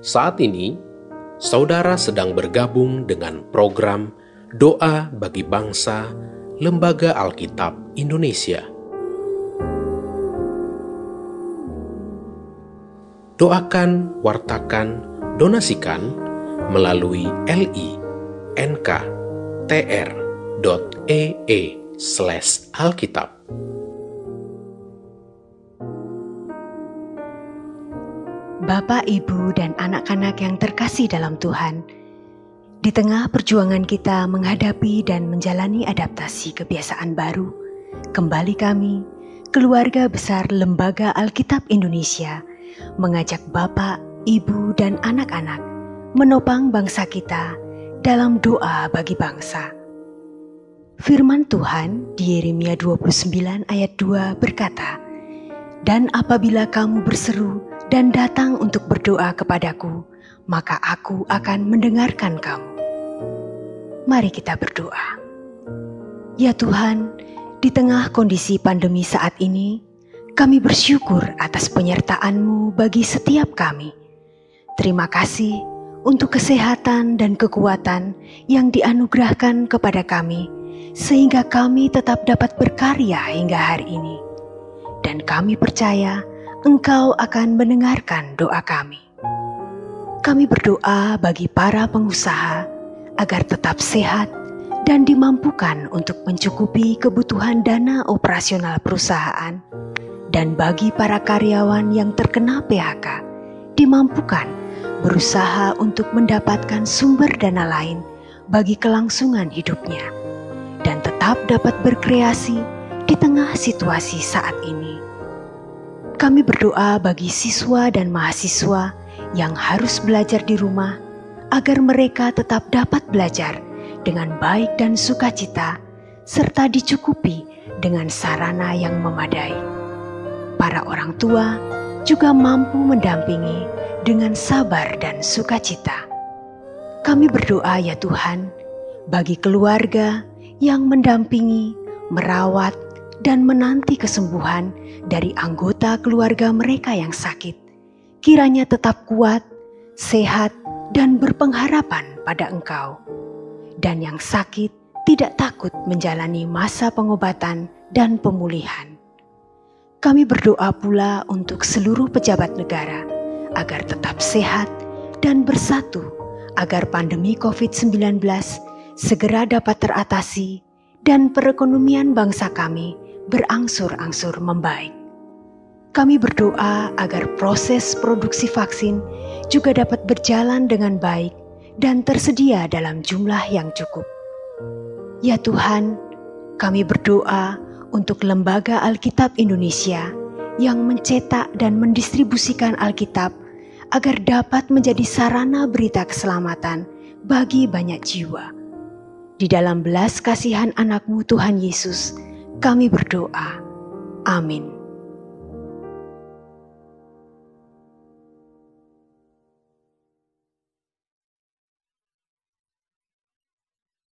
Saat ini, saudara sedang bergabung dengan program Doa bagi Bangsa Lembaga Alkitab Indonesia. Doakan, wartakan, donasikan melalui li.nk.tr.ee Bapak, Ibu, dan anak-anak yang terkasih dalam Tuhan, di tengah perjuangan kita menghadapi dan menjalani adaptasi kebiasaan baru, kembali kami, keluarga besar Lembaga Alkitab Indonesia, mengajak Bapak, Ibu, dan anak-anak menopang bangsa kita dalam doa bagi bangsa. Firman Tuhan di Yeremia 29 ayat 2 berkata, Dan apabila kamu berseru dan datang untuk berdoa kepadaku, maka aku akan mendengarkan kamu. Mari kita berdoa. Ya Tuhan, di tengah kondisi pandemi saat ini, kami bersyukur atas penyertaan-Mu bagi setiap kami. Terima kasih untuk kesehatan dan kekuatan yang dianugerahkan kepada kami, sehingga kami tetap dapat berkarya hingga hari ini. Dan kami percaya Engkau akan mendengarkan doa kami. Kami berdoa bagi para pengusaha agar tetap sehat dan dimampukan untuk mencukupi kebutuhan dana operasional perusahaan, dan bagi para karyawan yang terkena PHK, dimampukan berusaha untuk mendapatkan sumber dana lain bagi kelangsungan hidupnya, dan tetap dapat berkreasi di tengah situasi saat ini kami berdoa bagi siswa dan mahasiswa yang harus belajar di rumah agar mereka tetap dapat belajar dengan baik dan sukacita serta dicukupi dengan sarana yang memadai. Para orang tua juga mampu mendampingi dengan sabar dan sukacita. Kami berdoa ya Tuhan bagi keluarga yang mendampingi, merawat, dan menanti kesembuhan dari anggota keluarga mereka yang sakit. Kiranya tetap kuat, sehat, dan berpengharapan pada Engkau. Dan yang sakit tidak takut menjalani masa pengobatan dan pemulihan. Kami berdoa pula untuk seluruh pejabat negara agar tetap sehat dan bersatu agar pandemi COVID-19 segera dapat teratasi dan perekonomian bangsa kami berangsur-angsur membaik. Kami berdoa agar proses produksi vaksin juga dapat berjalan dengan baik dan tersedia dalam jumlah yang cukup. Ya Tuhan, kami berdoa untuk Lembaga Alkitab Indonesia yang mencetak dan mendistribusikan Alkitab agar dapat menjadi sarana berita keselamatan bagi banyak jiwa. Di dalam belas kasihan anakmu Tuhan Yesus, kami berdoa. Amin.